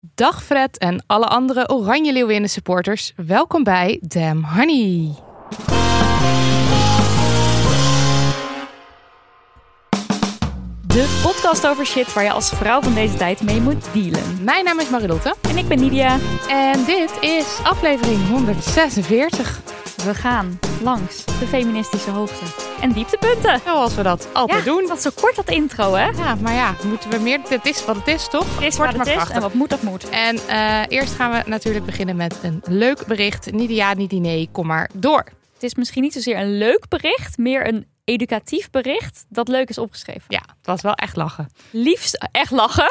Dag Fred en alle andere Oranje Leeuwinnen supporters. Welkom bij Damn Honey. De podcast over shit waar je als vrouw van deze tijd mee moet dealen. Mijn naam is Marilotte En ik ben Nidia. en dit is aflevering 146. We gaan langs de feministische hoogte. En dieptepunten. Zoals we dat altijd ja, doen. Dat is zo kort dat intro, hè? Ja, maar ja, moeten we meer... Het is wat het is, toch? Het is Kort wat maar het is krachtig. en wat moet, dat moet. En eh, eerst gaan we natuurlijk beginnen met een leuk bericht. Niet ja, niet nee, kom maar door. Het is misschien niet zozeer een leuk bericht, meer een educatief bericht dat leuk is opgeschreven. Ja, het was wel echt lachen. Liefst, echt lachen.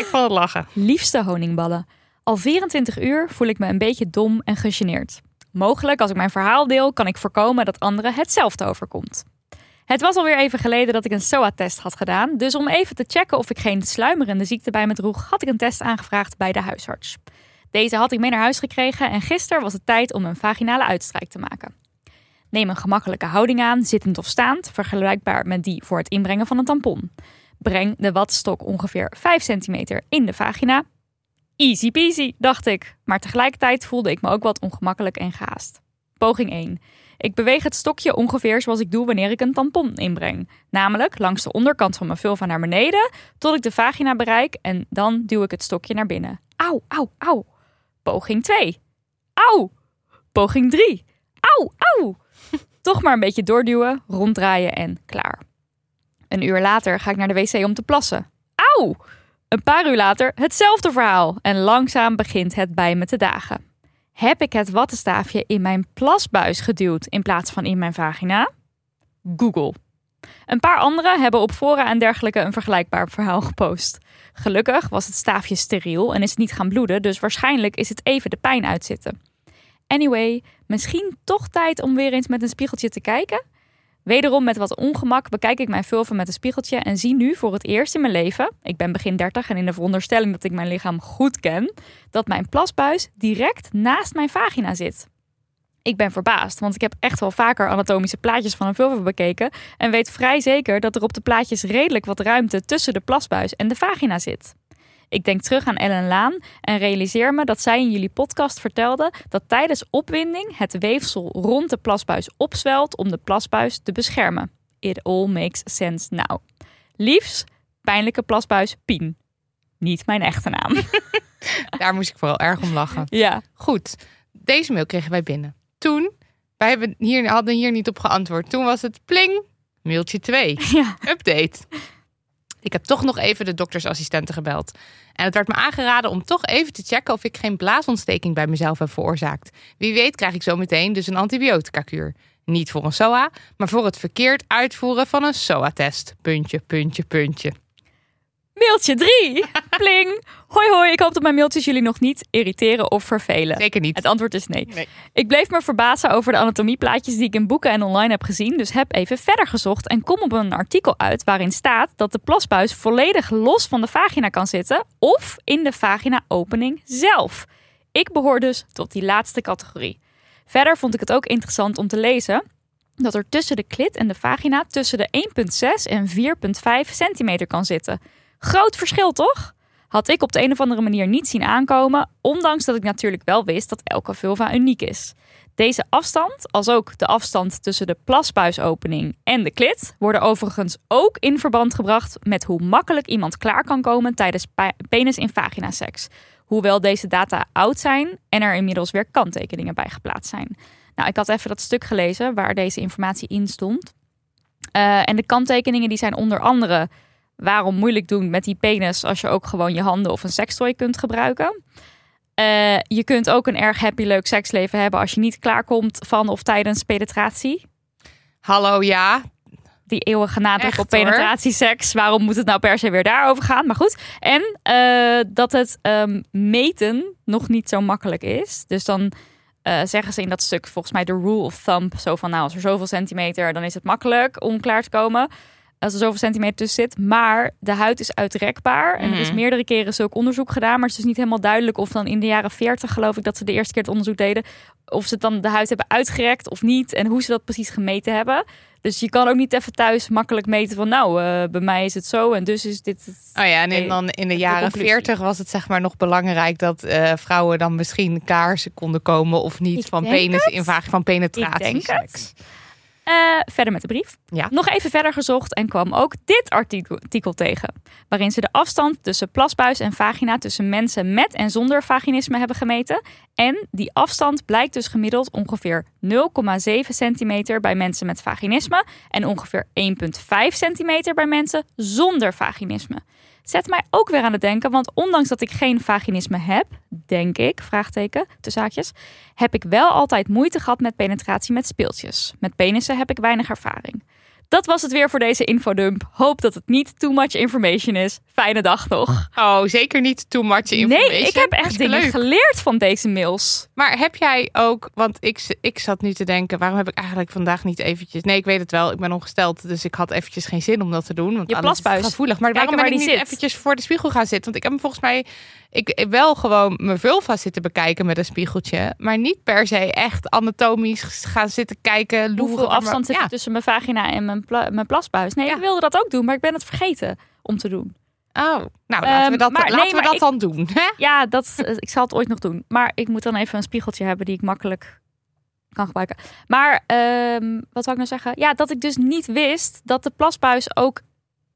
Ik vond het lachen. Liefste honingballen. Al 24 uur voel ik me een beetje dom en gegeneerd. Mogelijk, als ik mijn verhaal deel, kan ik voorkomen dat anderen hetzelfde overkomt. Het was alweer even geleden dat ik een SOA-test had gedaan, dus om even te checken of ik geen sluimerende ziekte bij me droeg, had ik een test aangevraagd bij de huisarts. Deze had ik mee naar huis gekregen en gisteren was het tijd om een vaginale uitstrijk te maken. Neem een gemakkelijke houding aan, zittend of staand, vergelijkbaar met die voor het inbrengen van een tampon. Breng de watstok ongeveer 5 centimeter in de vagina. Easy peasy, dacht ik. Maar tegelijkertijd voelde ik me ook wat ongemakkelijk en gehaast. Poging 1. Ik beweeg het stokje ongeveer zoals ik doe wanneer ik een tampon inbreng. Namelijk langs de onderkant van mijn vulva naar beneden, tot ik de vagina bereik en dan duw ik het stokje naar binnen. Auw, auw, auw. Poging 2. Auw. Poging 3. Auw, auw. Toch maar een beetje doorduwen, ronddraaien en klaar. Een uur later ga ik naar de wc om te plassen. Auw! Een paar uur later hetzelfde verhaal en langzaam begint het bij me te dagen. Heb ik het wattenstaafje in mijn plasbuis geduwd in plaats van in mijn vagina? Google. Een paar anderen hebben op fora en dergelijke een vergelijkbaar verhaal gepost. Gelukkig was het staafje steriel en is het niet gaan bloeden, dus waarschijnlijk is het even de pijn uitzitten. Anyway, misschien toch tijd om weer eens met een spiegeltje te kijken? Wederom met wat ongemak bekijk ik mijn vulva met een spiegeltje en zie nu voor het eerst in mijn leven, ik ben begin 30 en in de veronderstelling dat ik mijn lichaam goed ken, dat mijn plasbuis direct naast mijn vagina zit. Ik ben verbaasd, want ik heb echt wel vaker anatomische plaatjes van een vulva bekeken en weet vrij zeker dat er op de plaatjes redelijk wat ruimte tussen de plasbuis en de vagina zit. Ik denk terug aan Ellen Laan en realiseer me dat zij in jullie podcast vertelde dat tijdens opwinding het weefsel rond de plasbuis opzwelt om de plasbuis te beschermen. It all makes sense now. Liefs, pijnlijke plasbuis Pien. Niet mijn echte naam. Daar moest ik vooral erg om lachen. ja. Goed, deze mail kregen wij binnen. Toen, wij hebben hier, hadden hier niet op geantwoord. Toen was het pling, mailtje 2. Ja. Update. Ik heb toch nog even de doktersassistenten gebeld. En het werd me aangeraden om toch even te checken of ik geen blaasontsteking bij mezelf heb veroorzaakt. Wie weet krijg ik zo meteen dus een antibiotica-kuur. Niet voor een SOA, maar voor het verkeerd uitvoeren van een SOA-test. Puntje, puntje, puntje. Mailtje 3. Pling. Hoi hoi, ik hoop dat mijn mailtjes jullie nog niet irriteren of vervelen. Zeker niet. Het antwoord is nee. Nee. Ik bleef me verbazen over de anatomieplaatjes die ik in boeken en online heb gezien, dus heb even verder gezocht en kom op een artikel uit waarin staat dat de plasbuis volledig los van de vagina kan zitten of in de vagina-opening zelf. Ik behoor dus tot die laatste categorie. Verder vond ik het ook interessant om te lezen dat er tussen de klit en de vagina tussen de 1,6 en 4,5 centimeter kan zitten. Groot verschil toch? Had ik op de een of andere manier niet zien aankomen, ondanks dat ik natuurlijk wel wist dat elke vulva uniek is. Deze afstand, als ook de afstand tussen de plasbuisopening en de klit, worden overigens ook in verband gebracht met hoe makkelijk iemand klaar kan komen tijdens pa- penis in vagina seks. Hoewel deze data oud zijn en er inmiddels weer kanttekeningen bij geplaatst zijn. Nou, ik had even dat stuk gelezen waar deze informatie in stond. Eh, en de kanttekeningen die zijn onder andere waarom moeilijk doen met die penis als je ook gewoon je handen of een sextoy kunt gebruiken. Eh, je kunt ook een erg happy leuk seksleven hebben als je niet klaarkomt van of tijdens penetratie. Hallo, ja. Die eeuwige nadruk Echt, op penetratieseks. Waarom moet het nou per se weer daarover gaan? Maar goed. En eh, dat het ehm, meten nog niet zo makkelijk is. Dus dan eh, zeggen ze in dat stuk volgens mij de rule of thumb. Zo van nou, als er zoveel centimeter, dan is het makkelijk om klaar te komen. Als er zoveel centimeter tussen zit. Maar de huid is uitrekbaar. En er is Mhm. meerdere keren zulk onderzoek gedaan. Maar het is dus niet helemaal duidelijk of dan in de jaren 40 geloof ik dat ze de eerste keer het onderzoek deden. Of ze dan de huid hebben uitgerekt of niet. En hoe ze dat precies gemeten hebben. Dus je kan ook niet even thuis makkelijk meten van nou, eh, bij mij is het zo en dus is dit het. Oh ja, en in, dan in de jaren conclusie. 40 was het zeg maar nog belangrijk dat eh, vrouwen dan misschien kaarsen konden komen of niet Ik van penis in vagina van penetratie. Eh, verder met de brief. Ja. Nog even verder gezocht en kwam ook dit artikel, artikel tegen. Waarin ze de afstand tussen plasbuis en vagina tussen mensen met en zonder vaginisme hebben gemeten. En die afstand blijkt dus gemiddeld ongeveer 0,7 centimeter bij mensen met vaginisme. En ongeveer 1,5 centimeter bij mensen zonder vaginisme. Zet mij ook weer aan het denken, want ondanks dat ik geen vaginisme heb, denk ik, vraagteken, tussen haakjes, heb ik wel altijd moeite gehad met penetratie met speeltjes. Met penissen heb ik weinig ervaring. Dat was het weer voor deze infodump. Hoop dat het niet too much information is. Fijne dag nog. Oh, zeker niet too much information. Nee, ik heb echt dingen leuk. geleerd van deze mails. Maar heb jij ook, want ik, ik zat nu te denken, waarom heb ik eigenlijk vandaag niet eventjes... Nee, ik weet het wel, ik ben ongesteld, dus ik had eventjes geen zin om dat te doen. Want Je alles is plasbuis. gevoelig. Maar Kijken waarom ben waar ik niet zit. eventjes voor de spiegel gaan zitten? Want ik heb hem volgens mij ik, wel gewoon mijn vulva zitten bekijken met een spiegeltje. Maar niet per se echt anatomisch gaan zitten kijken. Hoeveel afstand zit er ja. tussen mijn vagina en mijn, pla- mijn plasbuis? Nee, Ja. ik wilde dat ook doen, maar ik ben het vergeten om te doen. Oh, nou laten we Ehm, dat, maar laten nee, we dat ik- dan doen. Hè? Ja, dat, eh, ik zal het ooit nog doen. Maar ik moet dan even een spiegeltje hebben die ik makkelijk kan gebruiken. Maar ehm, wat zou ik nou zeggen? Ja, dat ik dus niet wist dat de plasbuis ook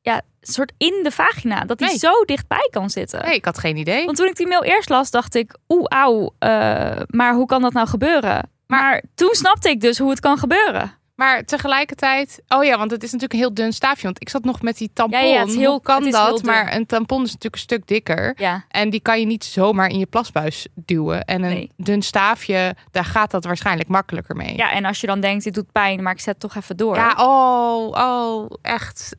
ja, soort in de vagina, dat die Nee. zo dichtbij kan zitten. Nee, ik had geen idee. Want toen ik die mail eerst las, dacht ik, oeh, auw, eh, maar hoe kan dat nou gebeuren? Maar, toen snapte ik dus hoe het kan gebeuren. Maar tegelijkertijd, oh ja, want het is natuurlijk een heel dun staafje. Want ik zat nog met die tampon. Ja, ja, het is heel- Hoe kan dat? Maar een tampon is natuurlijk een stuk dikker. Ja, En die kan je niet zomaar in je plasbuis duwen. En een Nee. dun staafje, daar gaat dat waarschijnlijk makkelijker mee. ja, en als je dan denkt, dit doet pijn, maar ik zet toch even door. Ja, oh, oh, echt.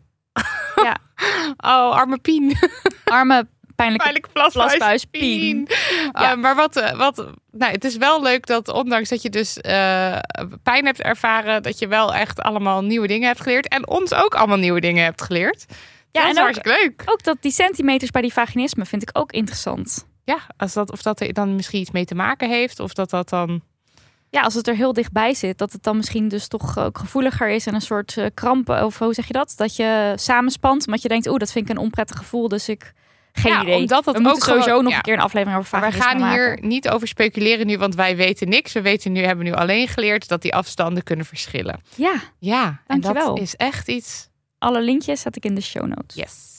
Ja. Oh, arme Pien. Arme, pijnlijke Pijnlijke plasbuis. plasbuis, Pien. Ja. Ja. maar wat, eh, wat, nou, het is wel leuk dat ondanks dat je dus eh, pijn hebt ervaren, dat je wel echt allemaal nieuwe dingen hebt geleerd. En ons ook allemaal nieuwe dingen hebt geleerd. Ja, dat en is ook- hartstikke leuk. Ook dat die centimeters bij die vaginisme vind ik ook interessant. Ja, als dat, of dat er dan misschien iets mee te maken heeft. Of dat dat dan... Ja, als het er heel dichtbij zit, dat het dan misschien dus toch ook gevoeliger is en een soort eh, krampen, of hoe zeg je dat? Dat je samenspant, omdat je denkt, oeh, dat vind ik een onprettig gevoel, dus ik geen Ja, idee. omdat het We moeten ook sowieso gewoon- nog ja. een keer een aflevering over Maar we gaan hier niet over speculeren nu, want wij weten niks. We weten nu, hebben nu alleen geleerd dat die afstanden kunnen verschillen. Ja, Ja, en dat is echt iets... alle linkjes zet ik in de show notes. Yes.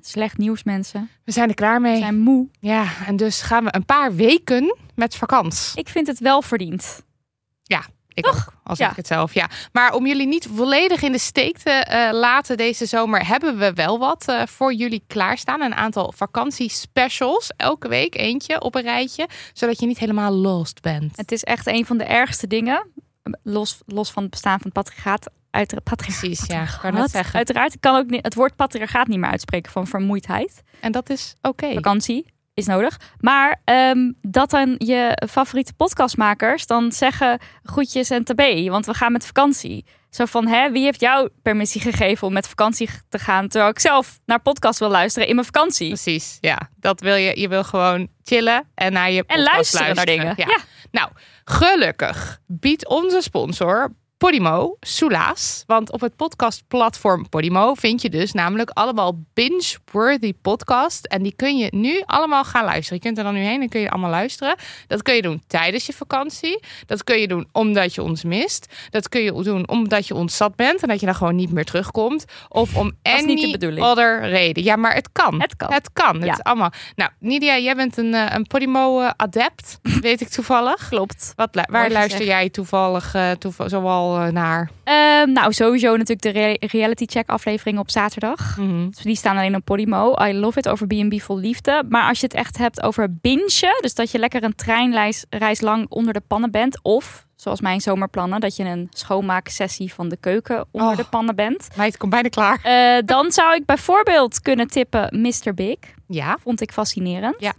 Slecht nieuws, mensen. We zijn er klaar We mee. zijn moe. Ja, en dus gaan we een paar weken met vakantie. Ik vind het wel verdiend. Ik Toch? ook, als Ja. ik het zelf, ja. Maar om jullie niet volledig in de steek te eh, laten deze zomer, hebben we wel wat eh, voor jullie klaarstaan. Een aantal vakantiespecials. Elke week eentje op een rijtje, zodat je niet helemaal lost bent. Het is echt een van de ergste dingen, los, los van het bestaan van het patriarchaat. Uit. Precies, ja. Ik kan het zeggen. Uiteraard, kan ook niet, het woord patriarchaat niet meer uitspreken van vermoeidheid. En dat is oké. vakantie is nodig. Maar ehm, dat dan je favoriete podcastmakers dan zeggen groetjes en tabé, want we gaan met vakantie. Zo van, hè, wie heeft jou permissie gegeven om met vakantie te gaan, terwijl ik zelf naar podcast wil luisteren in mijn vakantie? Precies, ja. Dat wil je. Je wil gewoon chillen en naar je En podcast luisteren, naar dingen. Ja. Ja. Nou, gelukkig biedt onze sponsor Podimo, Soelaas. Want op het podcastplatform Podimo vind je dus namelijk allemaal binge-worthy podcast. En die kun je nu allemaal gaan luisteren. Je kunt er dan nu heen en kun je allemaal luisteren. Dat kun je doen tijdens je vakantie. Dat kun je doen omdat je ons mist. Dat kun je doen omdat je ons zat bent en dat je dan gewoon niet meer terugkomt. Of om any other reden. Ja, maar het kan. Het kan. Het kan. Het is allemaal. Nou, Nidia, jij bent een, eh, een Podimo-adept, weet ik toevallig. Klopt. Wat, waar luister gezegd. jij toevallig, eh toeval, eh, naar? Ehm, nou, sowieso natuurlijk de rea- reality check aflevering op zaterdag. Mhm. Dus die staan alleen op Podimo. I love it over B&B vol liefde. Maar als je het echt hebt over bingen, dus dat je lekker een treinreis reis lang onder de pannen bent, of zoals mijn zomerplannen, dat je een schoonmaaksessie van de keuken onder Oh. de pannen bent, Meid, ik kom bijna klaar. Eh, dan zou ik bijvoorbeeld kunnen tippen Mr. Big. Ja, Vond ik fascinerend. Ja.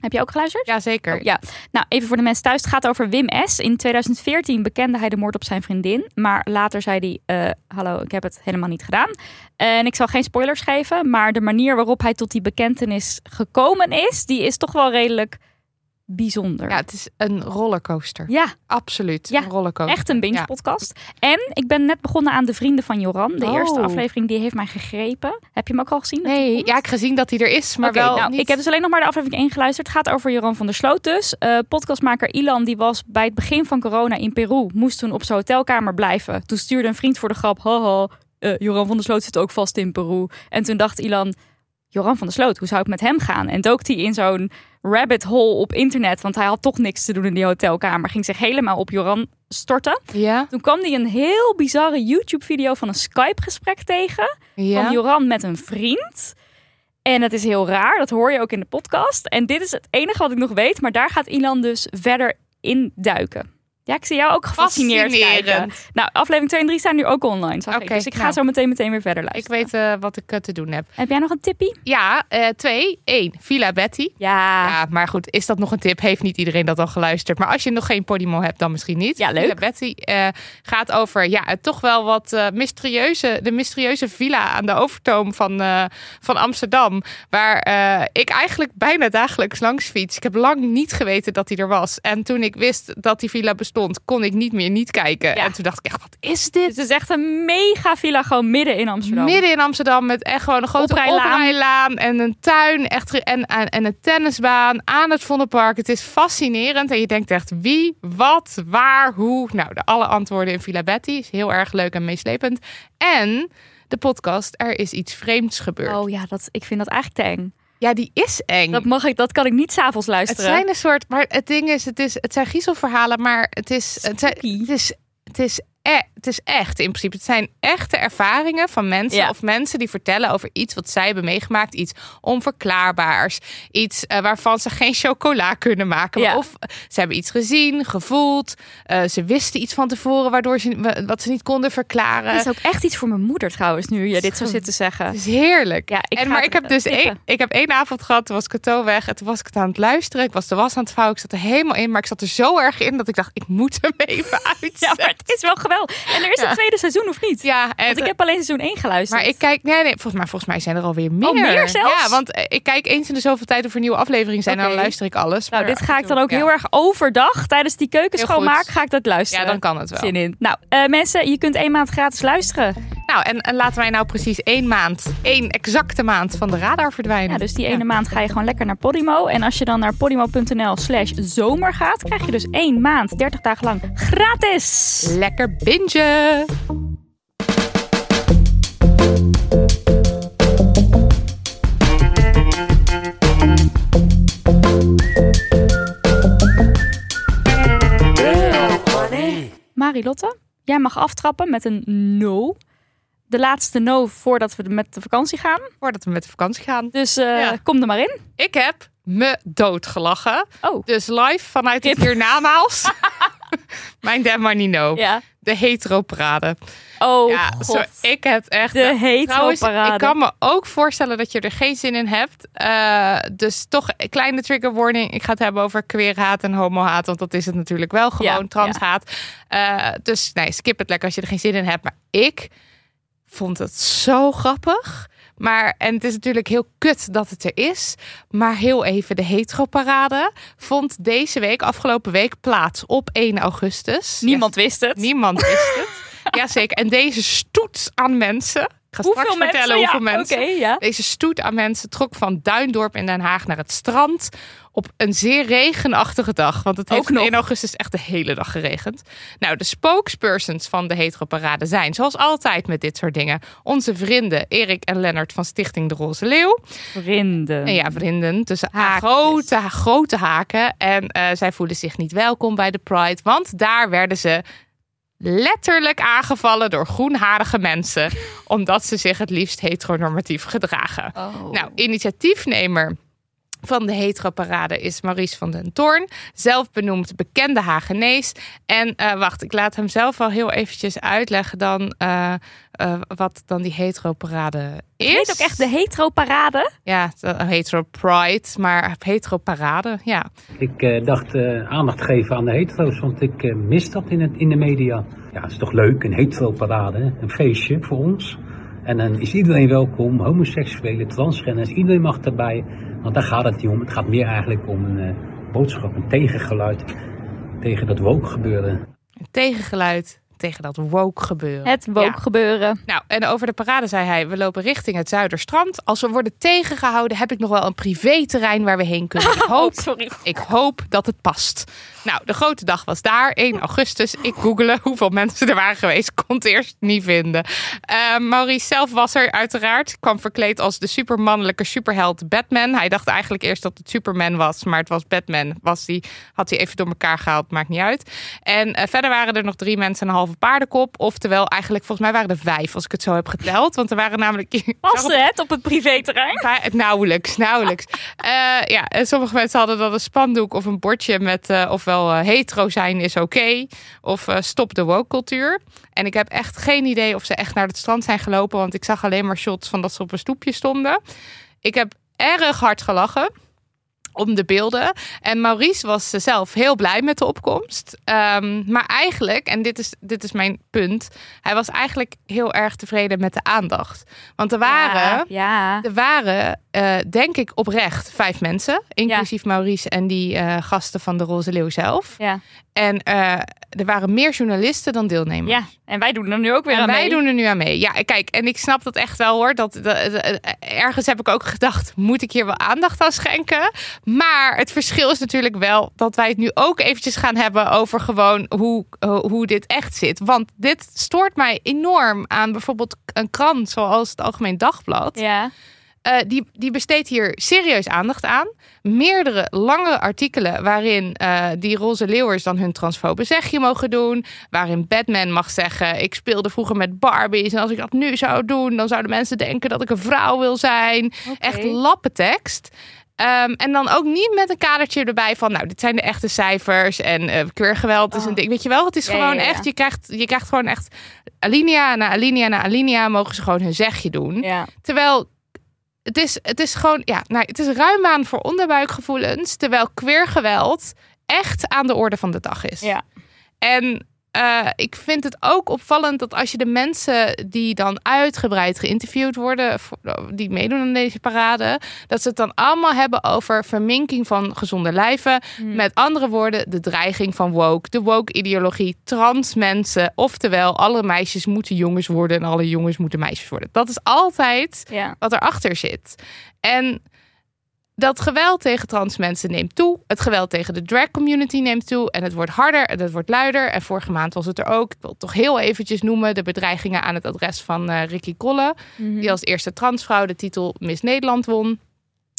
Heb je ook geluisterd? ja zeker. Oh, ja. Nou, even voor de mensen thuis. Het gaat over Wim S. In 2014 bekende hij de moord op zijn vriendin. Maar later zei hij, eh, hallo, ik heb het helemaal niet gedaan. En ik zal geen spoilers geven. Maar de manier waarop hij tot die bekentenis gekomen is, die is toch wel redelijk bijzonder. Ja, het is een rollercoaster. Ja, Absoluut, Ja, een rollercoaster. echt een binge podcast. En ik ben net begonnen aan De Vrienden van Joran. De Oh. eerste aflevering die heeft mij gegrepen. Heb je hem ook al gezien? Nee, ja, ik heb gezien dat hij er is, maar wel nou, niet... ik heb dus alleen nog maar de aflevering 1 geluisterd. Het gaat over Joran van der Sloot dus. Eh, podcastmaker Ilan, die was bij het begin van corona in Peru. Moest toen op zijn hotelkamer blijven. Toen stuurde een vriend voor de grap... Haha, eh, Joran van der Sloot zit ook vast in Peru. En toen dacht Ilan... Joran van der Sloot, hoe zou ik met hem gaan? En dook hij in zo'n rabbit hole op internet. Want hij had toch niks te doen in die hotelkamer. Ging zich helemaal op Joran storten. Ja, Toen kwam hij een heel bizarre YouTube-video van een Skype-gesprek tegen van. Joran met een vriend. En het is heel raar, dat hoor je ook in de podcast. En dit is het enige wat ik nog weet, maar daar gaat Ilan dus verder in duiken. Ja, ik zie jou ook gefascineerd kijken. Nou, aflevering 2 en 3 staan nu ook online, zag ik. Dus ik ga nou. zo meteen meteen weer verder Ik luisteren. weet eh, wat ik eh, te doen heb. Heb jij nog een tippie? Ja, eh, twee. Eén, Villa Betty. Ja. Ja, maar goed, is dat nog een tip? Heeft niet iedereen dat al geluisterd? Maar als je nog geen Podimo hebt, dan misschien niet. Ja, leuk. Villa Betty gaat over ja, toch wel wat mysterieuze, de mysterieuze villa aan de overtoom van, van Amsterdam. Waar ik eigenlijk bijna dagelijks langs fiets. Ik heb lang niet geweten dat die er was. En toen ik wist dat die villa bestond, kon ik niet meer niet kijken. Ja. En toen dacht ik echt, wat is dit? Het is echt een mega villa gewoon midden in Amsterdam. Midden in Amsterdam met echt gewoon een grote Oprijlaan. en een tuin echt, en, en, en een tennisbaan aan het Vondelpark. Het is fascinerend en je denkt echt wie, wat, waar, hoe. Nou, de alle antwoorden in Villa Betty is heel erg leuk en meeslepend. En de podcast Er is iets vreemds gebeurd. Oh ja, dat, ik vind dat eigenlijk te eng. Ja, die is eng. Dat, mag ik, dat kan ik niet s'avonds het luisteren. zijn een soort, maar het ding is, het, is, het zijn griezelverhalen, maar het is, het, zijn, het is, het is e- het is echt in principe. Het zijn echte ervaringen van mensen Ja. of mensen die vertellen over iets wat zij hebben meegemaakt. Iets onverklaarbaars. Iets eh, waarvan ze geen chocola kunnen maken. Ja. Of ze hebben iets gezien, gevoeld. eh, ze wisten iets van tevoren waardoor ze wat ze niet konden verklaren. Het is ook echt iets voor mijn moeder trouwens, nu je dit zo zit te zeggen. Het is heerlijk. Ja, ik en, maar ik heb dus één, ik heb één avond gehad, toen was Cato weg. En toen was ik het aan het luisteren. Ik was de was aan het vouwen. Ik zat er helemaal in. Maar ik zat er zo erg in dat ik dacht, ik moet hem even uit. Ja, maar het is wel geweldig. En er is Ja. een tweede seizoen of niet? Ja, en Want ik heb alleen seizoen 1 geluisterd. maar ik kijk, nee, nee, volgens mij, volgens mij zijn er alweer meer. Oh, meer zelfs? Ja, want eh, ik kijk eens in de zoveel tijd of er nieuwe afleveringen zijn. En dan luister ik alles. Nou, Maar dit ga ik dan ook heel erg overdag tijdens die keukenschoonmaak ga ik dat luisteren. Ja, dan kan het wel. Zin in. Nou, eh, mensen, je kunt één maand gratis luisteren. Nou, en, en laten wij nou precies één maand, één exacte maand van de radar verdwijnen. Ja, dus die ene maand ga je gewoon lekker naar Podimo. En als je dan naar podimo.nl slash zomer gaat, krijg je dus één maand, 30 dagen lang, gratis. Lekker bingen! Marilotte, jij mag aftrappen met een no. De laatste no voordat we met de vakantie gaan. Voordat we met de vakantie gaan. Dus eh, Ja. kom er maar in. Ik heb me doodgelachen. Oh, Dus live vanuit het Kip. hiernamaals. Mijn Damn Money No. ja. De hetero-parade. Oh, ja, god. zo, ik heb echt... De Trouwens, hetero-parade. ik kan me ook voorstellen dat je er geen zin in hebt. Eh, dus toch een kleine trigger warning. Ik ga het hebben over queerhaat en homohaat. Want dat is het natuurlijk wel gewoon. Ja, transhaat. Eh, dus nee, skip het lekker als je er geen zin in hebt. Maar ik vond het zo grappig. Maar, en het is natuurlijk heel kut dat het er is. Maar heel even, de heteroparade vond deze week, afgelopen week, plaats op 1 augustus. Niemand wist het. Niemand wist het. Jazeker. En deze stoet aan mensen. Ga hoeveel straks mensen? vertellen Ja, hoeveel mensen. Ja. Deze stoet aan mensen trok van Duindorp in Den Haag naar het strand op een zeer regenachtige dag. Want het heeft in augustus echt de hele dag geregend. Nou, de spokespersons van de heteroparade zijn, zoals altijd met dit soort dingen, onze vrienden Erik en Lennart van Stichting De Roze Leeuw. Vrienden. En ja, vrienden tussen Haakjes. grote, grote haken. En eh, zij voelen zich niet welkom bij de Pride, want daar werden ze letterlijk aangevallen door groenharige mensen, omdat ze zich het liefst heteronormatief gedragen. Oh. Nou, initiatiefnemer van de heteroparade is Maurice van den Toorn. Zelf benoemd bekende Hagenees. En eh, wacht, ik laat hem zelf wel heel eventjes uitleggen dan... eh, eh, wat dan die heteroparade is. Het heet ook echt de hetero-parade. Ja, de hetero pride, maar heteroparade, ja. Ik eh, dacht eh, aandacht geven aan de hetero's, want ik eh, mis dat in, het, in de media. Ja, het is toch leuk, een hetero-parade, hè? een feestje voor ons. En dan is iedereen welkom, homoseksuelen, transgenders, iedereen mag erbij. Want daar gaat het niet om. Het gaat meer eigenlijk om een boodschap, een tegengeluid tegen dat woke gebeuren. Een tegengeluid tegen dat woke gebeuren. Het woke Ja. gebeuren. Nou, en over de parade zei hij: we lopen richting het Zuiderstrand. Als we worden tegengehouden, heb ik nog wel een privéterrein waar we heen kunnen. Ik hoop, Oh, sorry. ik hoop dat het past. Nou, de grote dag was daar, 1 augustus. Ik googelde hoeveel mensen er waren geweest. Kon het eerst niet vinden. Eh, Maurice zelf was er uiteraard. Kwam verkleed als de supermannelijke superheld Batman. Hij dacht eigenlijk eerst dat het Superman was, maar het was Batman. Was die, had hij even door elkaar gehaald, maakt niet uit. En eh, verder waren er nog drie mensen en een halve paardenkop. Oftewel, eigenlijk volgens mij waren er vijf, als ik het zo heb geteld. Want er waren namelijk... Paste het op het privéterrein? Nauwelijks, nauwelijks. Eh, ja, en sommige mensen hadden dan een spandoek of een bordje met eh, ofwel eh, hetero zijn is oké of eh, stop de woke cultuur. En ik heb echt geen idee of ze echt naar het strand zijn gelopen, want ik zag alleen maar shots van dat ze op een stoepje stonden. Ik heb erg hard gelachen om de beelden. En Maurice was zelf heel blij met de opkomst. Ehm, maar eigenlijk, en dit is, dit is mijn punt, hij was eigenlijk heel erg tevreden met de aandacht. Want er waren, Ja, ja. er waren eh, denk ik oprecht vijf mensen, inclusief Maurice en die eh, gasten van de Roze Leeuw zelf. ja. En eh, er waren meer journalisten dan deelnemers. Ja, en wij doen er nu ook weer En aan wij mee. doen er nu aan mee. Ja, kijk, en ik snap dat echt wel hoor. Dat, dat- dat- ergens heb ik ook gedacht, moet ik hier wel aandacht aan schenken? Maar het verschil is natuurlijk wel dat wij het nu ook eventjes gaan hebben over gewoon hoe, hoe dit echt zit. Want dit stoort mij enorm aan bijvoorbeeld een krant zoals het Algemeen Dagblad. Ja. Eh, die, die besteedt hier serieus aandacht aan. Meerdere lange artikelen waarin eh, die roze leeuwers dan hun transfobe zegje mogen doen. Waarin Batman mag zeggen: Ik speelde vroeger met Barbies. En als ik dat nu zou doen, dan zouden mensen denken dat ik een vrouw wil zijn. Echt lappentekst. Ehm, en dan ook niet met een kadertje erbij van, nou, dit zijn de echte cijfers en queergeweld is een Oh. ding. Weet je wel, het is Ja, gewoon ja, ja. echt, je krijgt, je krijgt gewoon echt, alinea na alinea na alinea mogen ze gewoon hun zegje doen. Terwijl het is, het is gewoon, ja, nou, het is ruim aan voor onderbuikgevoelens. Terwijl queergeweld echt aan de orde van de dag is. Ja. En eh, ik vind het ook opvallend dat als je de mensen die dan uitgebreid geïnterviewd worden, voor- die meedoen aan deze parade, dat ze het dan allemaal hebben over verminking van gezonde lijven. Hmm. Met andere woorden, de dreiging van woke, de woke-ideologie, trans mensen. Oftewel, alle meisjes moeten jongens worden en alle jongens moeten meisjes worden. Dat is altijd Ja. wat erachter zit. En dat geweld tegen trans mensen neemt toe. Het geweld tegen de drag community neemt toe. En het wordt harder en het wordt luider. En vorige maand was het er ook. Ik wil het toch heel eventjes noemen. De bedreigingen aan het adres van eh, Ricky Kolle. Mhm. Die als eerste transvrouw de titel Miss Nederland won.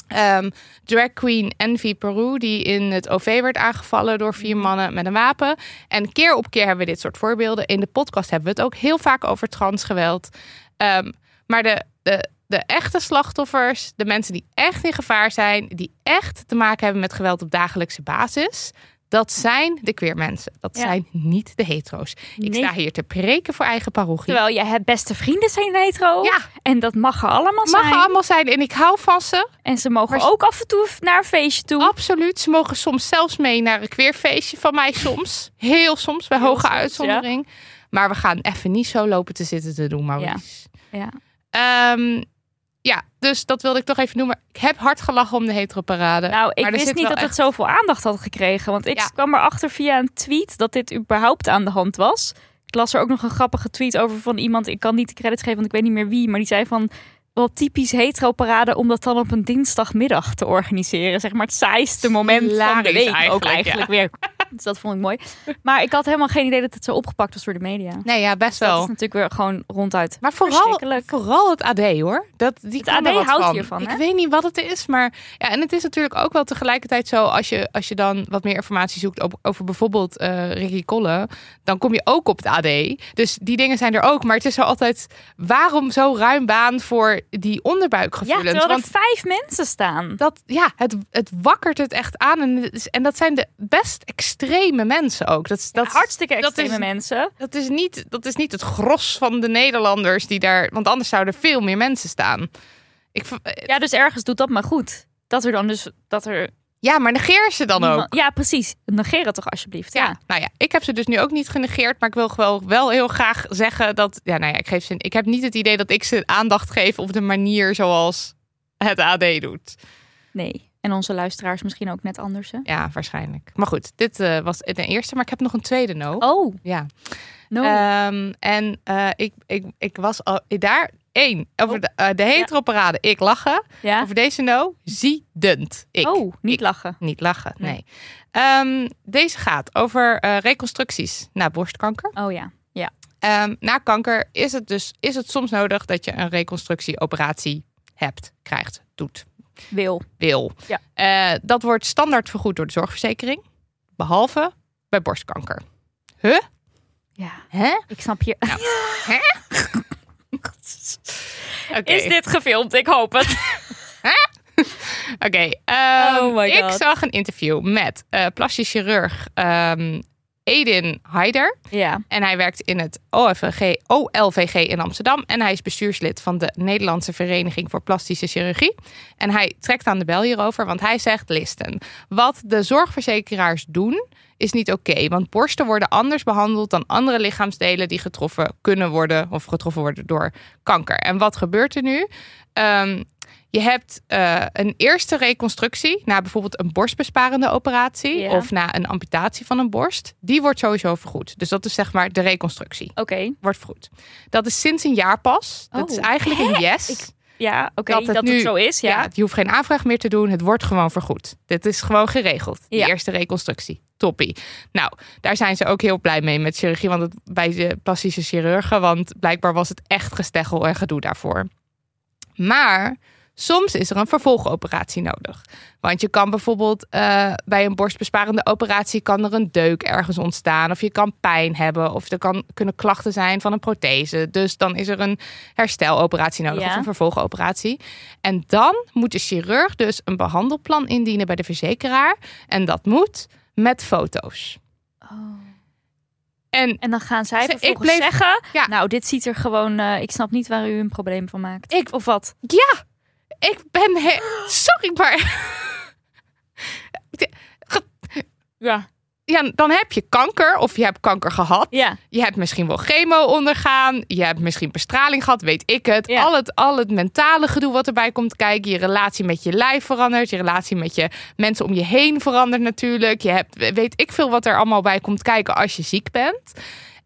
Ehm, drag queen Envy Peru, die in het OV werd aangevallen door vier mannen met een wapen. En keer op keer hebben we dit soort voorbeelden. In de podcast hebben we het ook heel vaak over transgeweld. Ehm, maar de, de, de echte slachtoffers, de mensen die echt in gevaar zijn, die echt te maken hebben met geweld op dagelijkse basis, dat zijn de queer mensen. Dat Ja. zijn niet de hetero's. Ik Nee. sta hier te preken voor eigen parochie. Terwijl je hebt beste vrienden zijn hetero. Ja. En dat mag er allemaal Mag zijn. er allemaal zijn en ik hou van ze. En ze mogen Maar- ook af en toe naar een feestje toe. Absoluut. Ze mogen soms zelfs mee naar een queerfeestje van mij soms. Heel soms, bij Heel hoge soms, uitzondering. Maar we gaan even niet zo lopen te zitten te doen, Maurice. Ja. Ehm, ja, dus dat wilde ik toch even noemen. Ik heb hard gelachen om de heteroparade. Nou, ik Maar wist niet dat het zoveel aandacht had gekregen. Want ik Ja. kwam erachter via een tweet dat dit überhaupt aan de hand was. Ik las er ook nog een grappige tweet over van iemand. Ik kan niet de credits geven, want ik weet niet meer wie. Maar die zei van, wel typisch hetero-parade... om dat dan op een dinsdagmiddag te organiseren. Zeg maar het saaiste moment van de week ook eigenlijk, eigenlijk weer. Dus dat vond ik mooi. Maar ik had helemaal geen idee dat het zo opgepakt was door de media. nee, ja, best Dat wel. is natuurlijk weer gewoon ronduit Maar vooral, vooral het AD hoor. Dat, die Het AD houdt van. hiervan, Ik hè? weet niet wat het is, maar ja, en het is natuurlijk ook wel tegelijkertijd zo als je, als je dan wat meer informatie zoekt op, over bijvoorbeeld eh Ricky Kolle, dan kom je ook op het AD. Dus die dingen zijn er ook, maar het is zo altijd waarom zo ruim baan voor die Ja, onderbuikgevoelens? terwijl er Want vijf mensen staan. dat, ja, het, het wakkert het echt aan. En, en dat zijn de best extreme mensen ook. Dat, is- dat, Hartstikke dat extreme is- mensen. dat is, niet, dat is niet het gros van de Nederlanders die daar. Want anders zouden er veel meer mensen staan. Ik, v- Ja, dus ergens doet dat maar goed. Dat er dan dus dat er ja, maar negeer ze dan ook. Ja, precies. Negeer het toch alsjeblieft. Ja. Ja. nou ja, ik heb ze dus nu ook niet genegeerd, maar ik wil wel, wel heel graag zeggen dat, ja, nou ja, ik geef ze, ik heb niet het idee dat ik ze aandacht geef op de manier zoals het AD doet. Nee. En onze luisteraars misschien ook net anders. Hè? Ja, waarschijnlijk. Maar goed, dit eh, was de eerste, maar ik heb nog een tweede no. Oh, Ja. no. Ehm, en eh, ik, ik, ik was al daar één over de, eh, de heteroparade. Ik lachen. ja. Over deze no, ziedend. Ik. oh, niet Ik. lachen. Niet lachen, nee. Nee. Ehm, deze gaat over reconstructies na borstkanker. Oh ja. Ja. Ehm, na kanker is het dus is het soms nodig dat je een reconstructieoperatie hebt, krijgt, doet, Wil. wil. Ja. Eh, dat wordt standaard vergoed door de zorgverzekering, behalve bij borstkanker. Huh? Ja. Hè? Ik snap je. Oké. Is dit gefilmd? Ik hoop het. Oké, ehm, Oh my ik zag een interview met eh plastisch chirurg ehm, Edin Haider. ja. En hij werkt in het OFG, OLVG in Amsterdam. En hij is bestuurslid van de Nederlandse Vereniging voor Plastische Chirurgie. En hij trekt aan de bel hierover, want hij zegt: Listen, wat de zorgverzekeraars doen. Is niet oké, want borsten worden anders behandeld dan andere lichaamsdelen die getroffen kunnen worden of getroffen worden door kanker. En wat gebeurt er nu? Ehm, je hebt eh, een eerste reconstructie na bijvoorbeeld een borstbesparende operatie of na een amputatie van een borst. Die wordt sowieso vergoed. Dus dat is zeg maar de reconstructie. Oké. Wordt vergoed. Dat is sinds een jaar pas. Dat Oh. is eigenlijk een yes. Ik- Ja, oké. Dat Dat, het nu- zo is. Ja. ja. je hoeft geen aanvraag meer te doen. Het wordt gewoon vergoed. Dit is gewoon geregeld. Ja. eerste reconstructie. Toppie. Nou, daar zijn ze ook heel blij mee met chirurgie. Want het, bij de plastische chirurgen. Want blijkbaar was het echt gesteggel en gedoe daarvoor. Maar soms is er een vervolgoperatie nodig. Want je kan bijvoorbeeld eh, bij een borstbesparende operatie kan er een deuk ergens ontstaan. Of je kan pijn hebben. Of er kan, kunnen klachten zijn van een prothese. Dus dan is er een hersteloperatie nodig. Ja. Of een vervolgoperatie. En dan moet de chirurg dus een behandelplan indienen bij de verzekeraar. En dat moet met foto's. Oh. En En dan gaan zij vervolgens bleef- zeggen... Ja. Nou, dit ziet er gewoon... eh, ik snap niet waar u een probleem van maakt. Ik- Of wat? ja, ik ben... he- Sorry, maar... Ja. Ja, dan heb je kanker of je hebt kanker gehad. Ja. Je hebt misschien wel chemo ondergaan. Je hebt misschien bestraling gehad, weet ik het. Ja. Al, het al het mentale gedoe wat erbij komt kijken. Je relatie met je lijf verandert. Je relatie met je mensen om je heen verandert natuurlijk. Je hebt, weet ik veel wat er allemaal bij komt kijken als je ziek bent.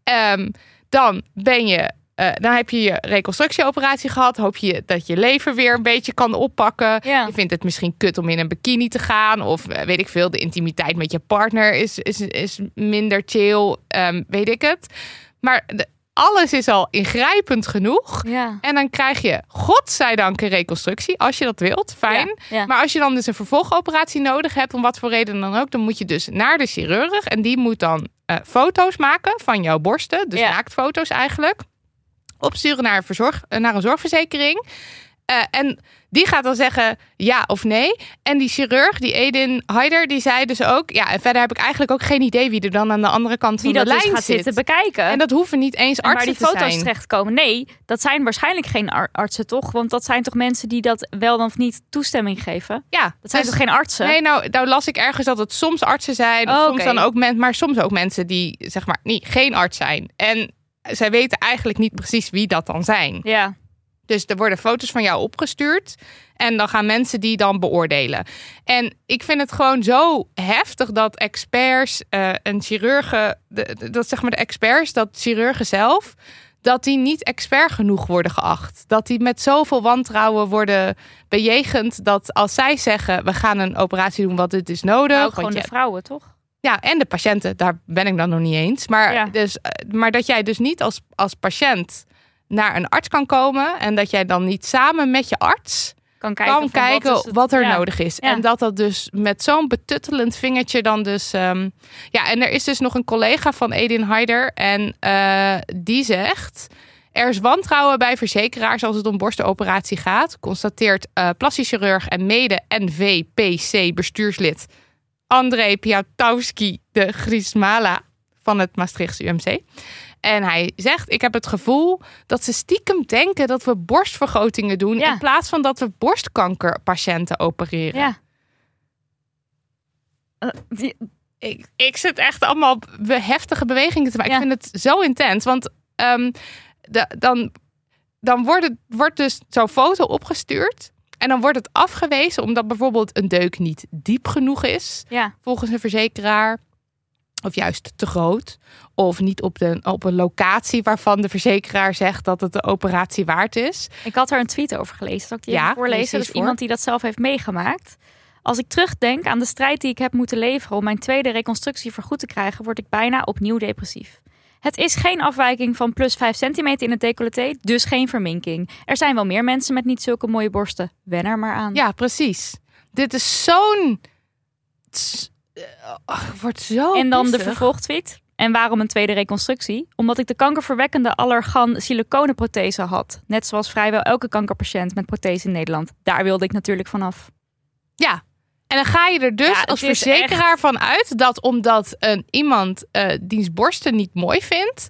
Ehm, dan ben je... eh, dan heb je je reconstructieoperatie gehad. Hoop je dat je lever weer een beetje kan oppakken. Ja. Je vindt het misschien kut om in een bikini te gaan. Of eh, weet ik veel, de intimiteit met je partner is, is, is minder chill. ehm, weet ik het. Maar de- alles is al ingrijpend genoeg. Ja. En dan krijg je, godzijdank, een reconstructie. Als je dat wilt, fijn. Ja, ja. Maar als je dan dus een vervolgoperatie nodig hebt, om wat voor reden dan ook, dan moet je dus naar de chirurg. En die moet dan eh, foto's maken van jouw borsten. Dus Ja. naaktfoto's eigenlijk. Opsturen naar een, verzorg, eh, naar een zorgverzekering. Eh, en die gaat dan zeggen ja of nee. En die chirurg, die Edin Haider, die zei dus ook... Ja, en verder heb ik eigenlijk ook geen idee wie er dan aan de andere kant Wie van dat de dus lijn gaat zit. zitten bekijken. En dat hoeven niet eens En waar artsen die te foto's zijn. terechtkomen. Nee, dat zijn waarschijnlijk geen ar- artsen toch? Want dat zijn toch mensen die dat wel dan of niet toestemming geven? Ja, Dat zijn dus- toch geen artsen? Nee, nou, nou las ik ergens dat het soms artsen zijn. Oh, soms dan ook mensen, maar soms ook mensen die zeg maar niet, geen arts zijn. En zij weten eigenlijk niet precies wie dat dan zijn. Ja. Dus er worden foto's van jou opgestuurd. En dan gaan mensen die dan beoordelen. En ik vind het gewoon zo heftig dat experts eh, en chirurgen, de- de- dat zeg maar de experts, dat chirurgen zelf, dat die niet expert genoeg worden geacht. Dat die met zoveel wantrouwen worden bejegend. Dat als zij zeggen, we gaan een operatie doen, wat dit is nodig. want gewoon je- de vrouwen, toch? Ja, en de patiënten, daar ben ik dan nog niet eens. Maar, Ja. dus, eh, maar dat jij dus niet als, als patiënt naar een arts kan komen. En dat jij dan niet samen met je arts Kan kijken, kan wat het- er ja. nodig is. Ja. En dat dat dus met zo'n betuttelend vingertje dan dus... ehm, ja, en er is dus nog een collega van Edin Heider. En eh, die zegt... Er is wantrouwen bij verzekeraars als het om borstenoperatie gaat. Constateert eh plastisch chirurg en mede-NVPC bestuurslid André Piatowski de Grismala van het Maastrichtse UMC. En hij zegt: Ik heb het gevoel dat ze stiekem denken dat we borstvergrotingen doen. Ja. In plaats van dat we borstkankerpatiënten opereren. Ja. Eh, die- Ik, ik zit echt allemaal heftige bewegingen te maken. Ja. Ik vind het zo intens. Want ehm, de, dan, dan wordt, het, wordt dus zo'n foto opgestuurd. En dan wordt het afgewezen omdat bijvoorbeeld een deuk niet diep genoeg is. ja. volgens een verzekeraar. Of juist te groot. Of niet op, de, op een locatie waarvan de verzekeraar zegt dat het de operatie waard is. Ik had er een tweet over gelezen. Zal ik die Ja, voorlezen? Dat voor. iemand die dat zelf heeft meegemaakt. Als ik terugdenk aan de strijd die ik heb moeten leveren om mijn tweede reconstructie vergoed te krijgen, word ik bijna opnieuw depressief. Het is geen afwijking van plus 5 centimeter in het decolleté, dus geen verminking. Er zijn wel meer mensen met niet zulke mooie borsten. Wen er maar aan. Ja, precies. Dit is zo'n. eh, oh, ik word zo. en dan de vervolgtweet. En waarom een tweede reconstructie? Omdat ik de kankerverwekkende allergan siliconenprothese had. Net zoals vrijwel elke kankerpatiënt met prothese in Nederland. Daar wilde ik natuurlijk vanaf. Ja. En dan ga je er dus Ja, als verzekeraar van uit dat omdat een, iemand eh diens borsten niet mooi vindt.